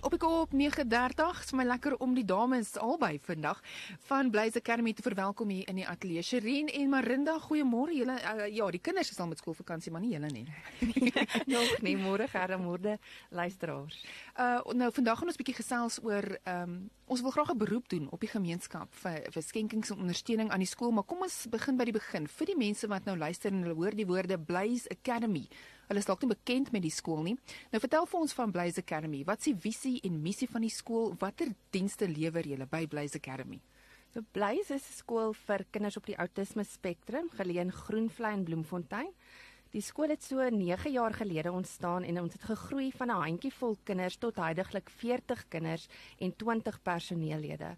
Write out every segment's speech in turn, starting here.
Op ek op 9:30, is my lekker om die dames albei vandag van Blaze Academy te verwelkom hier in die ateljee. Sherin en Marinda, goeiemôre. Julle uh, ja, die kinders is al met skoolvakansie, maar nie julle nie. Nog nie môre germorde luisteraars. Uh nou vandag gaan ons 'n bietjie gesels oor ehm um, ons wil graag 'n beroep doen op die gemeenskap vir vir skenkings en ondersteuning aan die skool, maar kom ons begin by die begin. Vir die mense wat nou luister en hulle hoor die woorde Blaze Academy. Hulle is dalk nie bekend met die skool nie. Nou vertel vir ons van Blaze Academy. Wat is die visie en missie van die skool? Watter dienste lewer julle by Blaze Academy? So Blaze is 'n skool vir kinders op die outisme spektrum, geleë in Groenvlei en Bloemfontein. Die skool het so 9 jaar gelede ontstaan en ons het gegroei van 'n handjievol kinders tot heidaglik 40 kinders en 20 personeellede.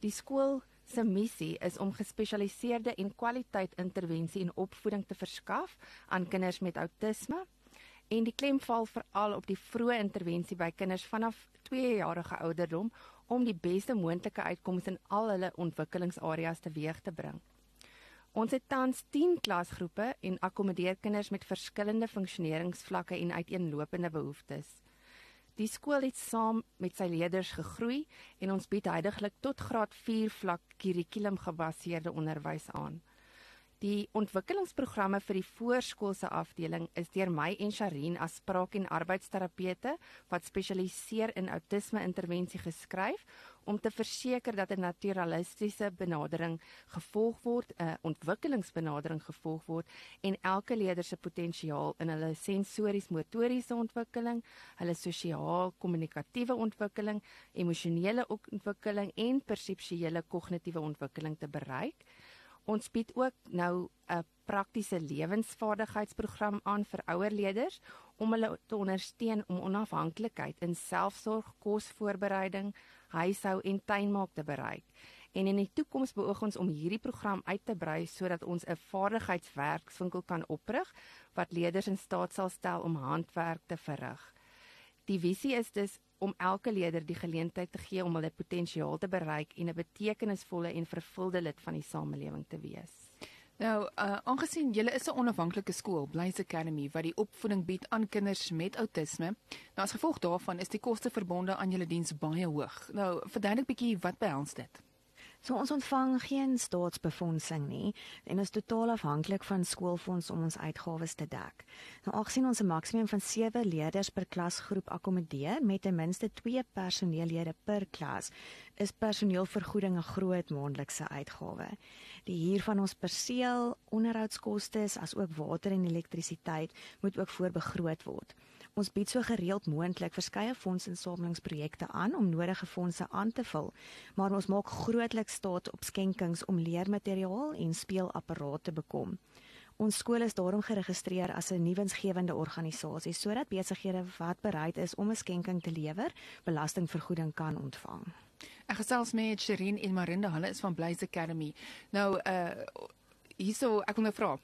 Die skool se missie is om gespesialiseerde en kwaliteit intervensie en opvoeding te verskaf aan kinders met outisme en die klem val veral op die vroeë intervensie by kinders vanaf 2 jarige ouderdom om die beste moontlike uitkomste in al hulle ontwikkelingsareas teweeg te bring. Ons het tans 10 klasgroepe en akkommodeer kinders met verskillende funksioneringsvlakke en uiteenlopende behoeftes. Die skool het saam met sy leerders gegroei en ons bied heidaglik tot graad 4 vlak kurrikulum gebaseerde onderwys aan. Die ontwikkelingsprogramme vir die voorskoolse afdeling is deur my en Sharin as spraak- en arbeidsterapeute wat spesialiseer in outisme intervensie geskryf om te verseker dat 'n naturalistiese benadering gevolg word, 'n ontwikkelingsbenadering gevolg word en elke leerder se potensiaal in hulle sensories-motoriese ontwikkeling, hulle sosiaal-kommunikatiewe ontwikkeling, emosionele ontwikkeling en perseptuele kognitiewe ontwikkeling te bereik. Ons bied ook nou 'n praktiese lewensvaardigheidsprogram aan vir ouer leerders om hulle te ondersteun om onafhanklikheid in selfsorg, kosvoorbereiding, huishou en tuinmaak te bereik. En in die toekoms beoog ons om hierdie program uit te brei sodat ons 'n vaardigheidswerkswinkel kan oprig wat leerders in staat sal stel om handwerk te verrig. Die visie is dus om elke leerder die geleentheid te gee om hulle potensiaal te bereik en 'n betekenisvolle en vervulde lid van die samelewing te wees. Nou, uh aangesien julle is 'n onafhanklike skool, Blaze Academy wat die opvoeding bied aan kinders met outisme, nou as gevolg daarvan is die koste verbonde aan julle diens baie hoog. Nou, verduidelik bietjie wat behels dit? So ons ontvang geen staatsbefondsing nie en is totaal afhanklik van skoolfonds om ons uitgawes te dek. Nou aangesien ons 'n maksimum van 7 leerders per klasgroep akkommodeer met ten minste 2 personeellede per klas, is personeelvergoeding 'n groot maandelikse uitgawe. Die huur van ons perseel, onderhoudskoste, asook water en elektrisiteit moet ook voorbegroot word. Ons bied so gereeld moontlik verskeie fondsinsamelingsprojekte aan om nodige fondse aan te vul, maar ons maak grootliks staat op skenkings om leermateriaal en speelapparate te bekom. Ons skool is daarom geregistreer as 'n nuwensgewende organisasie sodat besighede wat bereid is om 'n skenking te lewer, belastingvergoeding kan ontvang. Ek gesels met Sherin en Marinda, hulle is van Blaze Academy. Nou uh hierso ek wil nou vra,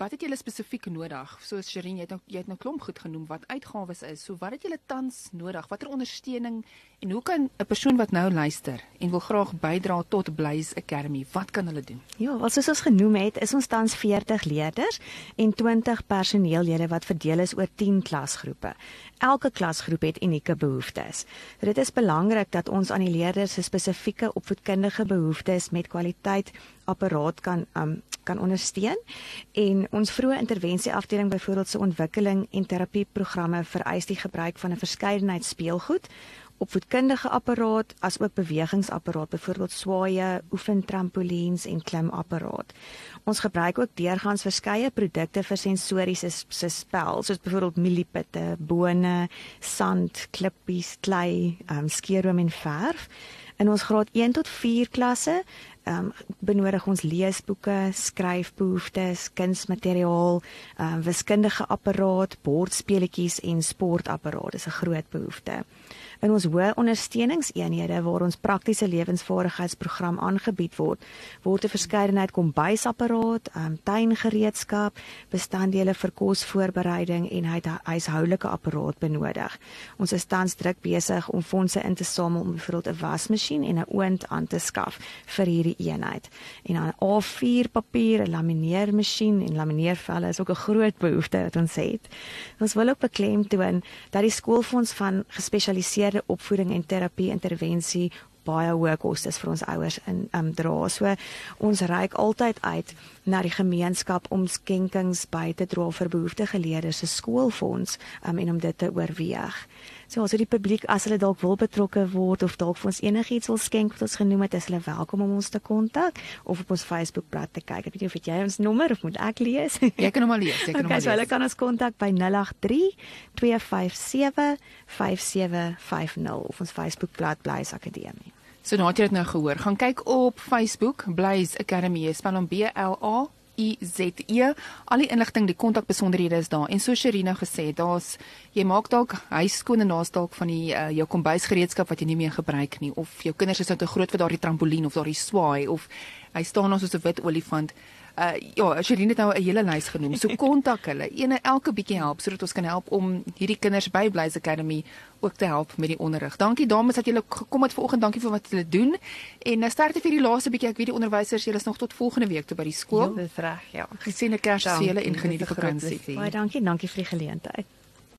wat het julle spesifiek nodig? Soos Sherin, jy het nou jy het nou klomp goed genoem wat uitgawes is. So wat het julle tans nodig? Watter ondersteuning en hoe kan 'n persoon wat nou luister en wil graag bydra tot Blaze Academy, wat kan hulle doen? Ja, wat soos ons genoem het, is ons tans 40 leerders en 20 personeellede wat verdeel is oor 10 klasgroepe. Elke klasgroep het unieke behoeftes. Dit is belangrik dat ons aan die leerders se spesifieke opvoedkundige behoeftes met kwaliteit apparaat kan um, kan ondersteun en ons vroeë intervensie afdeling byvoorbeeld se ontwikkeling en terapieprogramme vereis die gebruik van 'n verskeidenheid speelgoed opvoedkundige apparaat as ook bewegingsapparaat byvoorbeeld swaaye, oefentrampolines en klimapparaat. Ons gebruik ook deurgangs verskeie produkte vir sensoriese se spel soos byvoorbeeld mieliepitte, bone, sand, klippies, klei, um, skeeroom en verf. In ons graad 1 tot 4 klasse ehm um, benodig ons leesboeke, skryfbehoeftes, kunsmateriaal, ehm um, wiskundige apparaat, bordspeletjies en sportapparaat. Dis 'n groot behoefte. In ons hoë ondersteuningseenhede waar ons praktiese lewensvaardigheidsprogram aangebied word, word 'n verskeidenheid kombuisapparaat, um, tuingereedskap, bestanddele vir kosvoorbereiding en huishoudelike apparaat benodig. Ons is tans druk besig om fondse in te samel om byvoorbeeld 'n wasmasjien en 'n oond aan te skaf vir hierdie eenheid. En dan A4 papier, 'n lamineermasjien en lamineervelle is ook 'n groot behoefte wat ons het. Ons wil ook beklemtoon dat die skoolfonds van gespesialiseerde opvoeding en terapie intervensie baie hoë kostes vir ons ouers in um dra. So ons reik altyd uit na die gemeenskap om skenkings by te dra vir behoeftige leerders se skoolfonds um en om dit te oorweeg. So as die publiek as hulle dalk wil betrokke word of dalk vir ons enigiets wil skenk wat ons genoem het, is hulle welkom om ons te kontak of op ons Facebookblad te kyk. Ek weet nie of jy ons nommer of moet ek lees? Jy kan hom al lees, jy kan hom okay, lees. So hulle kan ons kontak by 083 257 5750 of ons Facebookblad Blaze Akademie. So nou het jy dit nou gehoor. Gaan kyk op Facebook Blaze Academy. Spel hom B L A I Z E. Al die inligting, die kontakbesonderhede is daar. En so Sherina gesê, daar's jy maak dalk huiskoon en daar's dalk van die uh, jou kombuisgereedskap wat jy nie meer gebruik nie of jou kinders is nou te groot vir daardie trampolien of daardie swaai of hy staan nou soos 'n wit olifant uh ja, Sherine het nou 'n hele lys genoem. So kontak hulle. Ene elke bietjie help sodat ons kan help om hierdie kinders by Blaze Academy ook te help met die onderrig. Dankie dames dat julle gekom het vanoggend. Dankie vir wat julle doen. En nou sterkte vir die laaste bietjie. Ek weet die onderwysers, julle is nog tot volgende week toe by die skool. Ja, dis reg, ja. Geseënde Kersfees en geniet die vakansie. Baie dankie. Dankie vir die geleentheid.